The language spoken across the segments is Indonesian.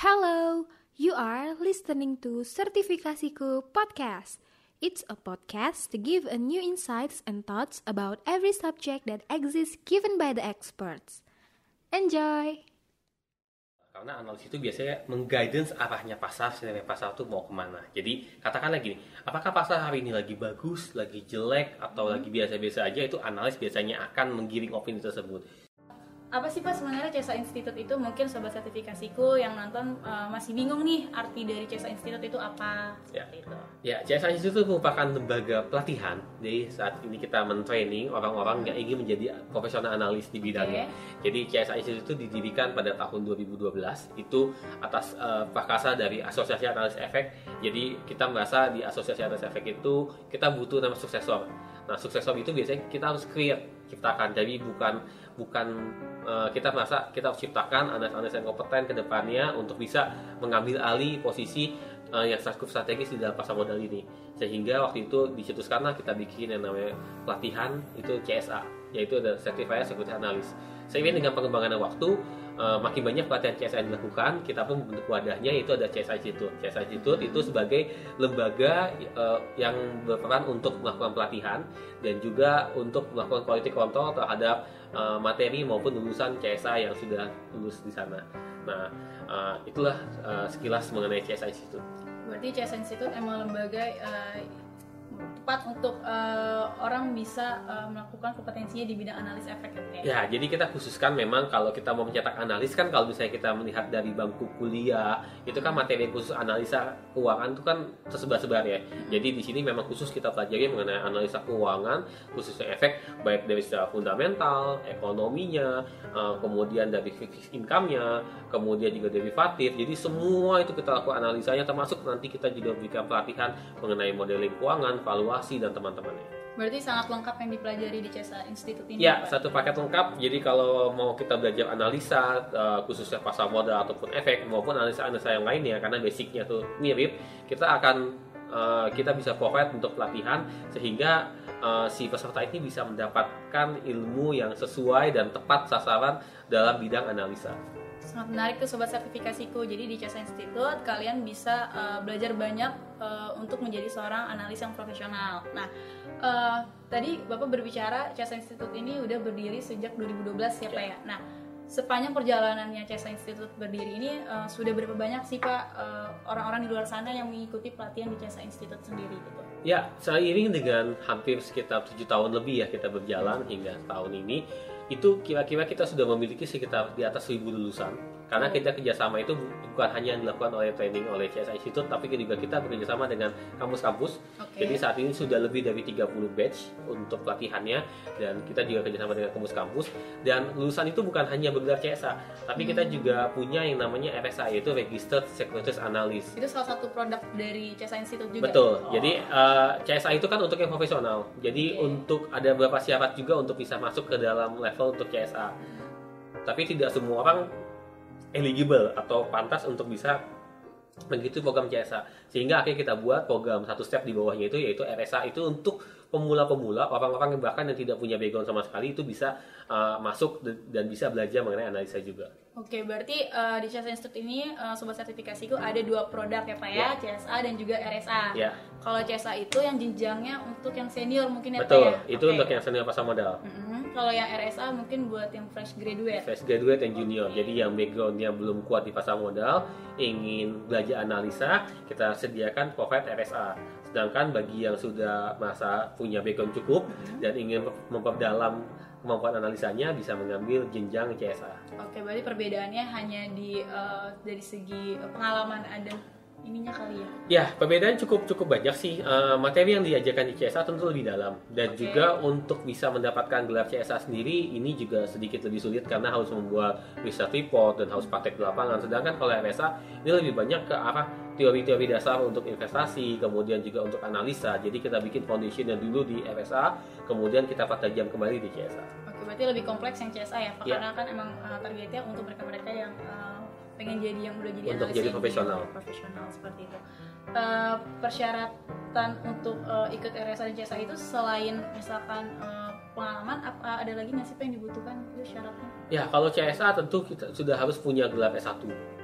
Hello, you are listening to Sertifikasiku Podcast. It's a podcast to give a new insights and thoughts about every subject that exists given by the experts. Enjoy! Karena analis itu biasanya mengguidance arahnya pasar, sebenarnya pasar itu mau ke mana. Jadi katakanlah gini, apakah pasar hari ini lagi bagus, lagi jelek, atau lagi biasa-biasa aja, itu analis biasanya akan menggiring opini tersebut. Apa sih pak sebenarnya CESA Institute itu mungkin sobat sertifikasiku yang nonton uh, masih bingung nih arti dari CESA Institute itu apa Ya. itu Ya, CSI itu merupakan lembaga pelatihan. Jadi saat ini kita men-training orang-orang yang ingin menjadi profesional analis di bidangnya. Jadi CSI itu didirikan pada tahun 2012 itu atas eh, prakasa dari Asosiasi Analis Efek. Jadi kita merasa di Asosiasi Analis Efek itu kita butuh nama suksesor. Nah, suksesor itu biasanya kita harus create, ciptakan. Jadi bukan bukan eh, kita merasa kita ciptakan analis-analis yang kompeten ke depannya untuk bisa mengambil alih posisi eh, yang strategis di dalam pasar modal ini. Sehingga waktu itu dicetuskanlah kita bikin yang namanya pelatihan itu CSA, yaitu ada Certified Security Analyst. Seiring dengan pengembangan waktu, eh, makin banyak pelatihan yang dilakukan, kita pun membentuk wadahnya yaitu ada CSA Institute. CSA Institute itu sebagai lembaga eh, yang berperan untuk melakukan pelatihan dan juga untuk melakukan quality control terhadap eh, materi maupun lulusan CSA yang sudah lulus di sana. Nah, eh, itulah eh, sekilas mengenai CSA Institute. berarti CESA Institute emang lembaga uh, tepat untuk uh, orang bisa uh, melakukan kompetensinya di bidang analis efek ya ya? Ya, jadi kita khususkan memang kalau kita mau mencetak analis kan kalau misalnya kita melihat dari bangku kuliah, itu kan materi khusus analisa keuangan itu kan tersebar-sebar ya. Jadi di sini memang khusus kita pelajari mengenai analisa keuangan, khususnya efek baik dari secara fundamental, ekonominya, eh, kemudian dari fixed income-nya, kemudian juga derivatif. Jadi semua itu kita lakukan analisanya termasuk nanti kita juga berikan pelatihan mengenai modeling keuangan, valuasi dan teman-temannya. berarti sangat lengkap yang dipelajari di CESA Institute ini Ya, Pak? satu paket lengkap. Jadi kalau mau kita belajar analisa, eh, khususnya pasar modal ataupun efek maupun analisa-analisa yang lainnya, karena basicnya tuh mirip, kita akan eh, kita bisa provide untuk pelatihan sehingga eh, si peserta ini bisa mendapatkan ilmu yang sesuai dan tepat sasaran dalam bidang analisa. Sangat menarik tuh sobat sertifikasiku. Jadi di CESA Institute kalian bisa uh, belajar banyak uh, untuk menjadi seorang analis yang profesional. Nah uh, tadi bapak berbicara CESA Institute ini udah berdiri sejak 2012 ya pak ya? Nah sepanjang perjalanannya CESA Institute berdiri ini uh, sudah berapa banyak sih pak uh, orang-orang di luar sana yang mengikuti pelatihan di CESA Institute sendiri gitu? Ya, seiring dengan hampir sekitar tujuh tahun lebih ya kita berjalan hingga tahun ini, itu kira-kira kita sudah memiliki sekitar di atas 1000 lulusan. Karena kita kerjasama itu bukan hanya yang dilakukan oleh training oleh CSI Institute, tapi juga kita bekerjasama dengan kampus-kampus. oke Jadi saat ini sudah lebih dari 30 batch untuk pelatihannya, dan kita juga kerjasama dengan kampus-kampus. Dan lulusan itu bukan hanya bergelar CSA, tapi kita juga punya yang namanya RSA, yaitu Registered Securities Analyst. itu salah satu produk dari CESA Institute juga Betul. Oh. Jadi eh, CSA itu kan untuk yang profesional. Jadi Oke. untuk ada beberapa syarat juga untuk bisa masuk ke dalam level untuk CSA. Tapi tidak semua orang eligible atau pantas untuk bisa mengikuti program CSA. Sehingga akhirnya kita buat program satu step di bawahnya itu yaitu RSA itu untuk pemula-pemula, orang-orang yang bahkan yang tidak punya background sama sekali itu bisa eh, masuk dan bisa belajar mengenai analisa juga. Oke, berarti eh, di CESA Institute ini eh, sobat sertifikasiku ada dua produk ya Pak ya, CSA dan juga RSA. Ya, Kalau CSA itu yang jenjangnya untuk yang senior mungkin ya betul. Pak ya. Itu Oke. untuk yang senior pasar modal. Mm-mm. Kalau yang RSA mungkin buat yang fresh graduate. fresh graduate dan junior. Jadi yang backgroundnya belum kuat di pasar modal, ingin belajar analisa, kita sediakan provide RSA. Sedangkan bagi yang sudah masa punya background cukup dan ingin memperdalam kemampuan analisanya, bisa mengambil jenjang CSA. Oke, berarti perbedaannya hanya di eh, dari segi pengalaman ada ininya kali ya. Ya, perbedaan cukup cukup banyak sih. Eh, materi yang diajarkan di CSA tentu lebih dalam dan Oke. juga untuk bisa mendapatkan gelar CSA sendiri ini juga sedikit lebih sulit karena harus membuat research report dan harus praktek di lapangan. Sedangkan kalau RSA ini lebih banyak ke arah teori-teori dasar untuk investasi, kemudian juga untuk analisa. Jadi kita bikin foundationnya dulu di RSA, kemudian kita pertajam kembali di CSA. Oke, berarti lebih kompleks yang CSA ya, Pak. Ya. Karena kan emang eh, targetnya untuk mereka-mereka yang eh, pengen jadi yang udah jadi Untuk analis jadi profesional. profesional seperti itu. Eh, persyaratan untuk eh, ikut RSA dan CSA itu selain misalkan eh, pengalaman apa ada lagi nggak sih yang dibutuhkan itu syaratnya? Ya, kalau CSA tentu kita sudah harus punya gelar S1.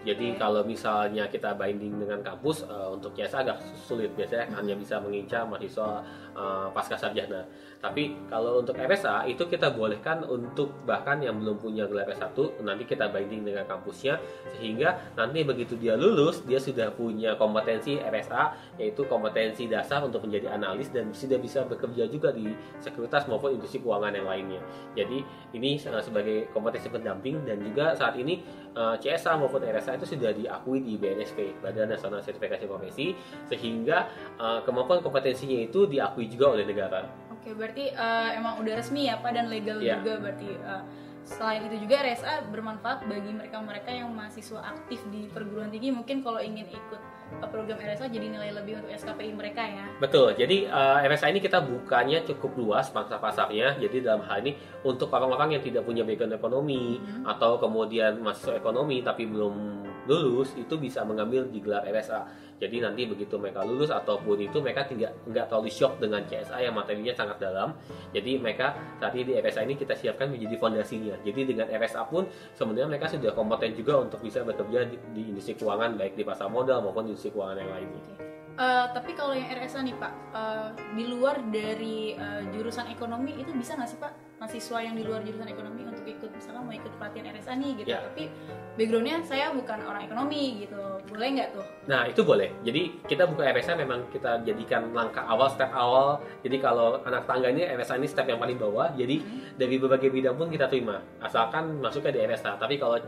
Jadi kalau misalnya kita binding dengan kampus uh, untuk CSA agak sulit biasanya hanya bisa mengincar mahasiswa uh, pasca sarjana. Tapi kalau untuk RSA itu kita bolehkan untuk bahkan yang belum punya gelar S1 nanti kita binding dengan kampusnya sehingga nanti begitu dia lulus dia sudah punya kompetensi RSA yaitu kompetensi dasar untuk menjadi analis dan sudah bisa bekerja juga di sekuritas maupun industri keuangan yang lainnya. Jadi ini uh, sebagai kompetensi pendamping dan juga saat ini uh, CSA maupun RSA itu sudah diakui di BNSP Badan Nasional Sertifikasi Profesi sehingga uh, kemampuan kompetensinya itu diakui juga oleh negara. Oke, berarti uh, emang udah resmi ya Pak dan legal yeah. juga berarti uh, selain itu juga RSA bermanfaat bagi mereka-mereka yang mahasiswa aktif di perguruan tinggi mungkin kalau ingin ikut program RSA jadi nilai lebih untuk SKPI mereka ya. Betul. Jadi uh, RSA ini kita bukanya cukup luas pangsa pasarnya. Jadi dalam hal ini untuk orang-orang yang tidak punya background ekonomi hmm. atau kemudian mahasiswa ekonomi tapi belum lulus itu bisa mengambil di gelar RSA. Jadi nanti begitu mereka lulus ataupun itu mereka tidak nggak terlalu shock dengan CSA yang materinya sangat dalam. Jadi mereka saat ini di RSA ini kita siapkan menjadi fondasinya. Jadi dengan RSA pun sebenarnya mereka sudah kompeten juga untuk bisa bekerja di, di industri keuangan baik di pasar modal maupun di industri keuangan yang. Okay. Uh, tapi kalau yang RSA nih Pak, uh, di luar dari uh, jurusan ekonomi itu bisa nggak sih Pak mahasiswa yang di luar jurusan ekonomi untuk ikut misalnya mau ikut pelatihan RSA nih gitu, yeah. tapi backgroundnya saya bukan orang ekonomi gitu, boleh nggak tuh? Nah itu boleh. Jadi kita buka RSA memang kita jadikan langkah awal, step awal. Jadi kalau anak tangga ini RSA ini step yang paling bawah. Jadi hmm. dari berbagai bidang pun kita terima, asalkan masuknya di RSA. Tapi kalau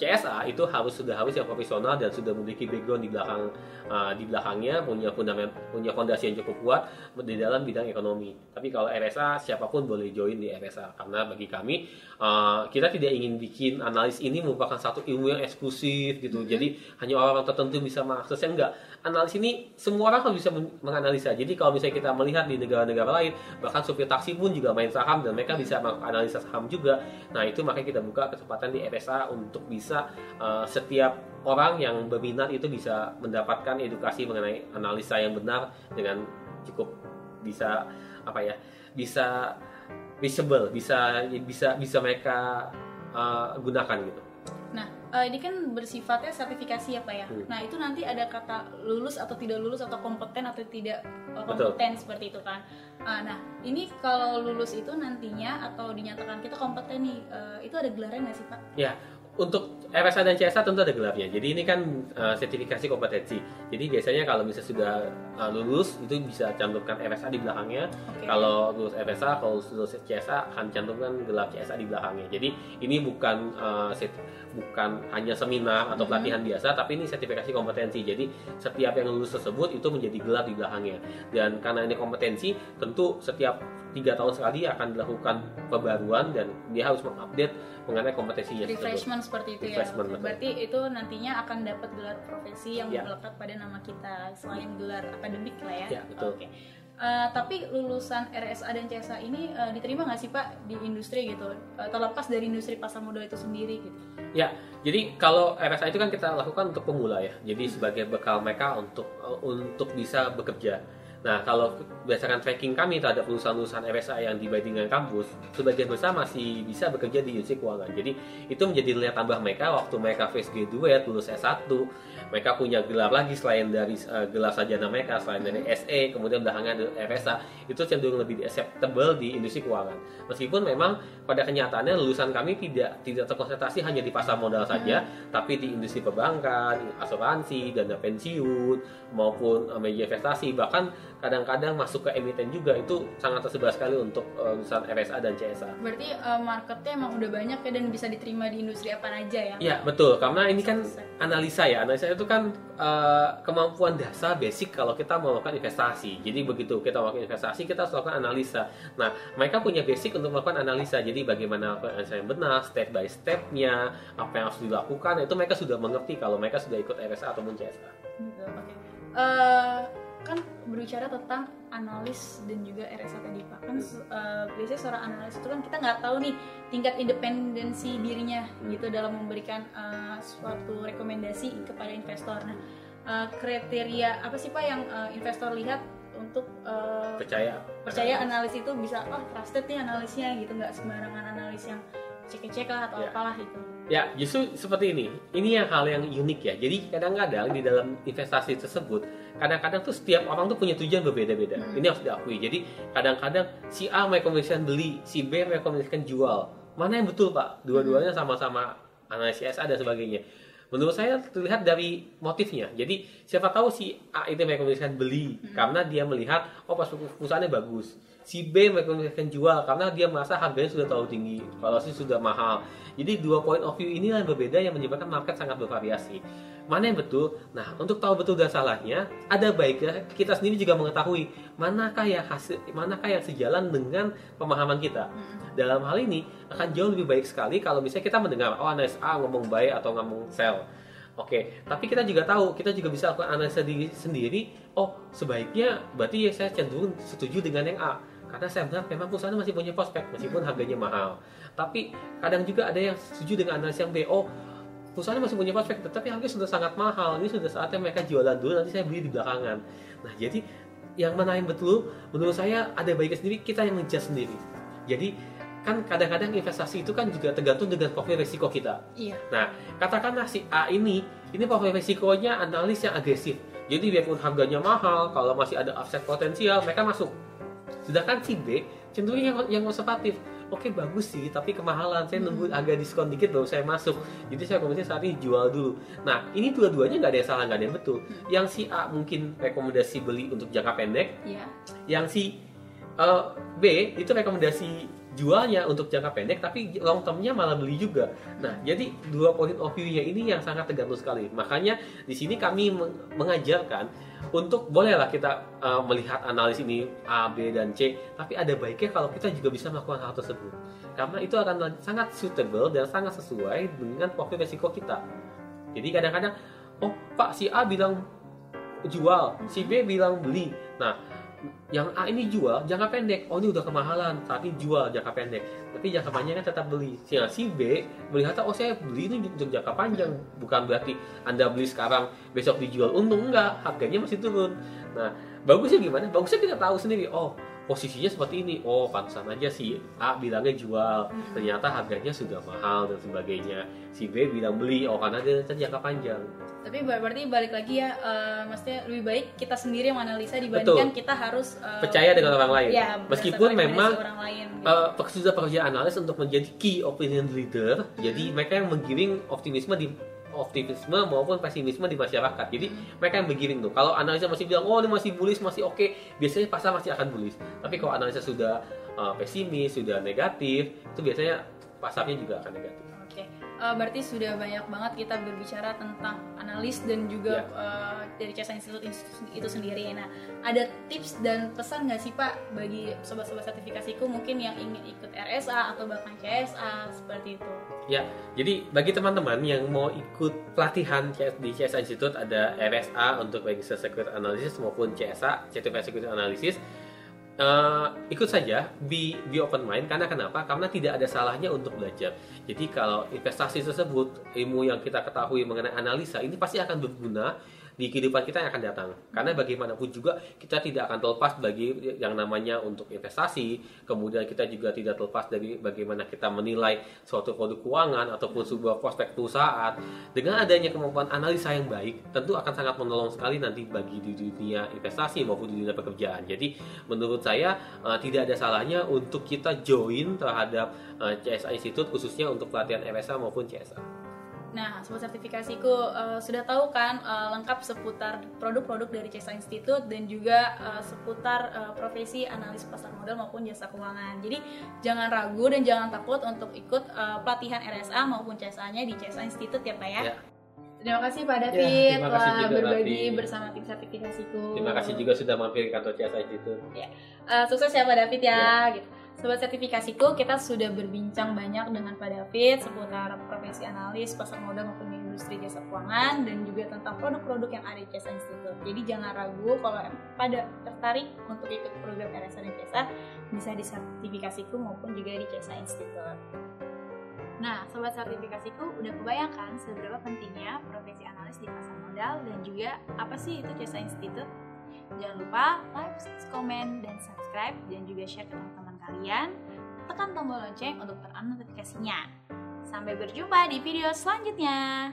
CSA itu harus sudah harus yang profesional dan sudah memiliki background di belakang uh, di belakangnya punya fundament punya fondasi yang cukup kuat di dalam bidang ekonomi. Tapi kalau RSA siapa pun boleh join di RSA karena bagi kami uh, kita tidak ingin bikin analis ini merupakan satu ilmu yang eksklusif gitu. Mm-hmm. Jadi hanya orang-orang tertentu bisa mengaksesnya enggak. Analis ini semua orang harus bisa menganalisa. Jadi kalau misalnya kita melihat di negara-negara lain bahkan supir taksi pun juga main saham dan mereka bisa menganalisa saham juga. Nah, itu makanya kita buka kesempatan di RSA untuk bisa uh, setiap orang yang berminat itu bisa mendapatkan edukasi mengenai analisa yang benar dengan cukup bisa apa ya bisa visible bisa bisa bisa mereka uh, gunakan gitu. Nah uh, ini kan bersifatnya sertifikasi ya pak ya. Hmm. Nah itu nanti ada kata lulus atau tidak lulus atau kompeten atau tidak uh, kompeten Betul. seperti itu kan. Uh, nah ini kalau lulus itu nantinya atau dinyatakan kita kompeten nih uh, itu ada gelarnya nggak sih pak? Ya untuk RSA dan CSA tentu ada gelarnya. Jadi ini kan uh, sertifikasi kompetensi. Jadi biasanya kalau misalnya sudah uh, lulus itu bisa cantumkan RSA di belakangnya. Okay. Kalau lulus RSA, kalau lulus CSA akan cantumkan gelar CSA di belakangnya. Jadi ini bukan uh, set, bukan hanya seminar atau mm-hmm. pelatihan mm -hmm. biasa, tapi ini sertifikasi kompetensi. Jadi setiap yang lulus tersebut itu menjadi gelar di belakangnya. Dan karena ini kompetensi, tentu setiap tiga tahun sekali akan dilakukan pembaruan dan dia harus mengupdate mengenai kompetensinya refreshment seperti itu ya berarti itu nantinya akan dapat gelar profesi yang ya. melekat pada nama kita selain gelar akademik lah ya, ya betul. oke okay. Uh, tapi lulusan RSA dan CSA ini uh, diterima nggak sih Pak di industri gitu? Uh, terlepas dari industri pasar modal itu sendiri gitu? Ya, jadi kalau RSA itu kan kita lakukan untuk pemula ya. Jadi sebagai bekal mereka untuk uh, untuk bisa bekerja. Nah, kalau berdasarkan tracking kami terhadap lulusan-lulusan RSA yang dibanding dengan kampus, sebagian besar masih bisa bekerja di industri keuangan. Jadi, itu menjadi nilai tambah mereka waktu mereka face graduate, lulus S1, mereka punya gelar lagi selain dari uh, gelar sarjana mereka selain dari SE kemudian belakangnya ada RSA itu cenderung lebih acceptable di industri keuangan meskipun memang pada kenyataannya lulusan kami tidak tidak terkonsentrasi hanya di pasar modal saja hmm. tapi di industri perbankan asuransi dana pensiun maupun uh, media investasi bahkan kadang-kadang masuk ke emiten juga itu sangat tersebar sekali untuk uh, lulusan RSA dan CSA berarti uh, marketnya emang udah banyak ya dan bisa diterima di industri apa aja ya Iya betul karena ini kan analisa ya analisa itu kan uh, kemampuan dasar basic kalau kita mau melakukan investasi. Jadi begitu kita melakukan investasi, kita harus melakukan analisa. Nah, mereka punya basic untuk melakukan analisa. Jadi bagaimana analisa yang benar, step by stepnya, apa yang harus dilakukan, itu mereka sudah mengerti kalau mereka sudah ikut RSA ataupun CSA. Gitu, oke. Okay. Uh, eh, berbicara tentang analis dan juga RSA tadi pak. Kan uh, biasanya seorang analis itu kan kita nggak tahu nih tingkat independensi dirinya gitu dalam memberikan uh, suatu rekomendasi kepada investor. Nah uh, kriteria apa sih pak yang uh, investor lihat untuk uh, percaya. percaya analis itu bisa oh trusted nih analisnya gitu. Nggak sembarangan analis yang cek-cek lah atau yeah. apalah itu Ya, justru seperti ini. Ini yang hal yang unik ya. Jadi kadang-kadang di dalam investasi tersebut, kadang-kadang tuh setiap orang tuh punya tujuan berbeda-beda. Hmm. Ini harus diakui. Jadi kadang-kadang si A merekomendasikan beli, si B merekomendasikan jual. Mana yang betul Pak? Dua-duanya sama-sama analisis SA dan sebagainya. Menurut saya terlihat dari motifnya. Jadi siapa tahu si A itu merekomendasikan beli karena dia melihat oh pas perusahaannya bagus. Si B merekomendasikan jual karena dia merasa harganya sudah terlalu tinggi, valuasi sudah mahal. Jadi dua point of view ini yang berbeda yang menyebabkan market sangat bervariasi. Mana yang betul? Nah, untuk tahu betul dan salahnya, ada baiknya kita sendiri juga mengetahui manakah yang hasil, manakah yang sejalan dengan pemahaman kita. Dalam hal ini akan jauh lebih baik sekali kalau misalnya kita mendengar oh analis A ngomong buy atau ngomong sell. Oke, tapi kita juga tahu, kita juga bisa lakukan analisa diri sendiri. Oh, sebaiknya berarti ya saya cenderung setuju dengan yang A. Karena saya melihat memang perusahaan masih punya prospek meskipun harganya mahal. Tapi kadang juga ada yang setuju dengan analisa yang B. Oh, perusahaan masih punya prospek, tetapi harganya sudah sangat mahal. Ini sudah saatnya mereka jualan dulu, nanti saya beli di belakangan. Nah, jadi yang mana yang betul, menurut saya ada baiknya sendiri, kita yang ngejudge sendiri. Jadi kan kadang-kadang investasi itu kan juga tergantung dengan profil risiko kita. Iya. Nah, katakanlah si A ini, ini profil risikonya analis yang agresif. Jadi biarpun harganya mahal, kalau masih ada offset potensial, mereka masuk. Sedangkan si B cenderung yang, yang konservatif. Oke bagus sih, tapi kemahalan. Saya nunggu agak diskon dikit baru saya masuk. Jadi saya komunikasi saat ini jual dulu. Nah, ini dua-duanya nggak ada yang salah, nggak ada yang betul. Yang si A mungkin rekomendasi beli untuk jangka pendek, Iya. yang si uh, B itu rekomendasi jualnya untuk jangka pendek tapi long termnya malah beli juga. Nah, jadi dua point of view-nya ini yang sangat tergantung sekali. Makanya di sini kami meng- mengajarkan untuk bolehlah kita uh, melihat analis ini A, B dan C, tapi ada baiknya kalau kita juga bisa melakukan hal tersebut. Karena itu akan sangat suitable dan sangat sesuai dengan profil resiko kita. Jadi kadang-kadang oh, Pak si A bilang jual, si B bilang beli. Nah, yang A ini jual jangka pendek. Oh ini udah kemahalan, tapi jual jangka pendek. Tapi jangka panjang kan tetap beli. Si, si B melihat oh saya beli ini untuk jangka panjang, bukan berarti Anda beli sekarang besok dijual untung enggak, harganya masih turun. Nah, bagusnya gimana? Bagusnya kita tahu sendiri. Oh, posisinya seperti ini. Oh, pantesan aja si A bilangnya jual, ternyata harganya sudah mahal dan sebagainya. Si B bilang beli, oh karena dia kan jangka panjang. Tapi ber- berarti balik lagi ya, eh, maksudnya lebih baik kita sendiri yang menganalisa dibandingkan Betul. kita harus eh, Percaya dengan orang lain. Ya, Meskipun memang orang lain. gitu. uh, pekerja pekerja analis untuk menjadi key opinion leader. Jadi Hmm. mereka yang menggiring optimisme di optimisme maupun pesimisme di masyarakat. Jadi mereka yang bergiring tuh. Kalau analisa masih bilang oh ini masih bullish masih oke, biasanya pasar masih akan bullish. Tapi kalau analisa sudah uh, pesimis, sudah negatif, itu biasanya pasarnya juga akan negatif. Oke, Eh, berarti sudah banyak banget kita berbicara tentang analis dan juga Ya. eh, dari Chesa Institute itu- itu sendiri. Nah, ada tips dan pesan nggak sih Pak bagi sobat-sobat sertifikasiku mungkin yang ingin ikut RSA atau bahkan CSA seperti itu? Ya, jadi bagi teman-teman yang mau ikut pelatihan di CSA Institute ada RSA untuk Register Security Analysis maupun CSA Certified Security Analysis eh, ikut saja be be open mind karena kenapa? Karena tidak ada salahnya untuk belajar. Jadi kalau investasi tersebut ilmu yang kita ketahui mengenai analisa ini pasti akan berguna di kehidupan kita yang akan datang. Karena bagaimanapun juga kita tidak akan terlepas bagi yang namanya untuk investasi, kemudian kita juga tidak terlepas dari bagaimana kita menilai suatu produk keuangan ataupun sebuah prospek perusahaan. Dengan adanya kemampuan analisa yang baik, tentu akan sangat menolong sekali nanti bagi di dunia investasi maupun di dunia pekerjaan. Jadi menurut saya eh, tidak ada salahnya untuk kita join terhadap eh, CSA Institute khususnya untuk pelatihan RSA maupun CSA. Nah, sobat sertifikasiku eh, sudah tahu kan eh, lengkap seputar produk-produk dari Cesa Institute dan juga eh, seputar eh, profesi analis pasar modal maupun jasa keuangan. Jadi jangan ragu dan jangan takut untuk ikut eh, pelatihan RSA maupun CSA-nya di Cesa Institute ya Pak ya. Ya. Terima kasih Pak David terima kasih telah juga, berbagi David. bersama tim sertifikasiku. Terima kasih juga sudah mampir ke kantor CSA Institute. Eh, sukses ya Pak David ya. Gitu. Sobat sertifikasiku, kita sudah berbincang banyak dengan Pak David seputar profesi analis, pasar modal maupun industri jasa keuangan dan juga tentang produk-produk yang ada di Cesa Institute. Jadi jangan ragu kalau pada tertarik untuk ikut program RSA dan Cesa bisa di sertifikasiku maupun juga di Cesa Institute. Nah, sobat sertifikasiku udah kebayangkan seberapa pentingnya profesi analis di pasar modal dan juga apa sih itu Cesa Institute? Jangan lupa like, komen, dan subscribe dan juga share ke teman-teman kalian. Tekan tombol lonceng untuk terang notifikasinya. Sampai berjumpa di video selanjutnya.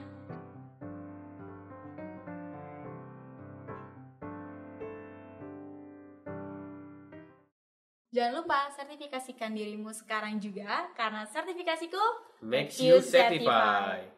Jangan lupa sertifikasikan dirimu sekarang juga karena sertifikasiku Makes you certified.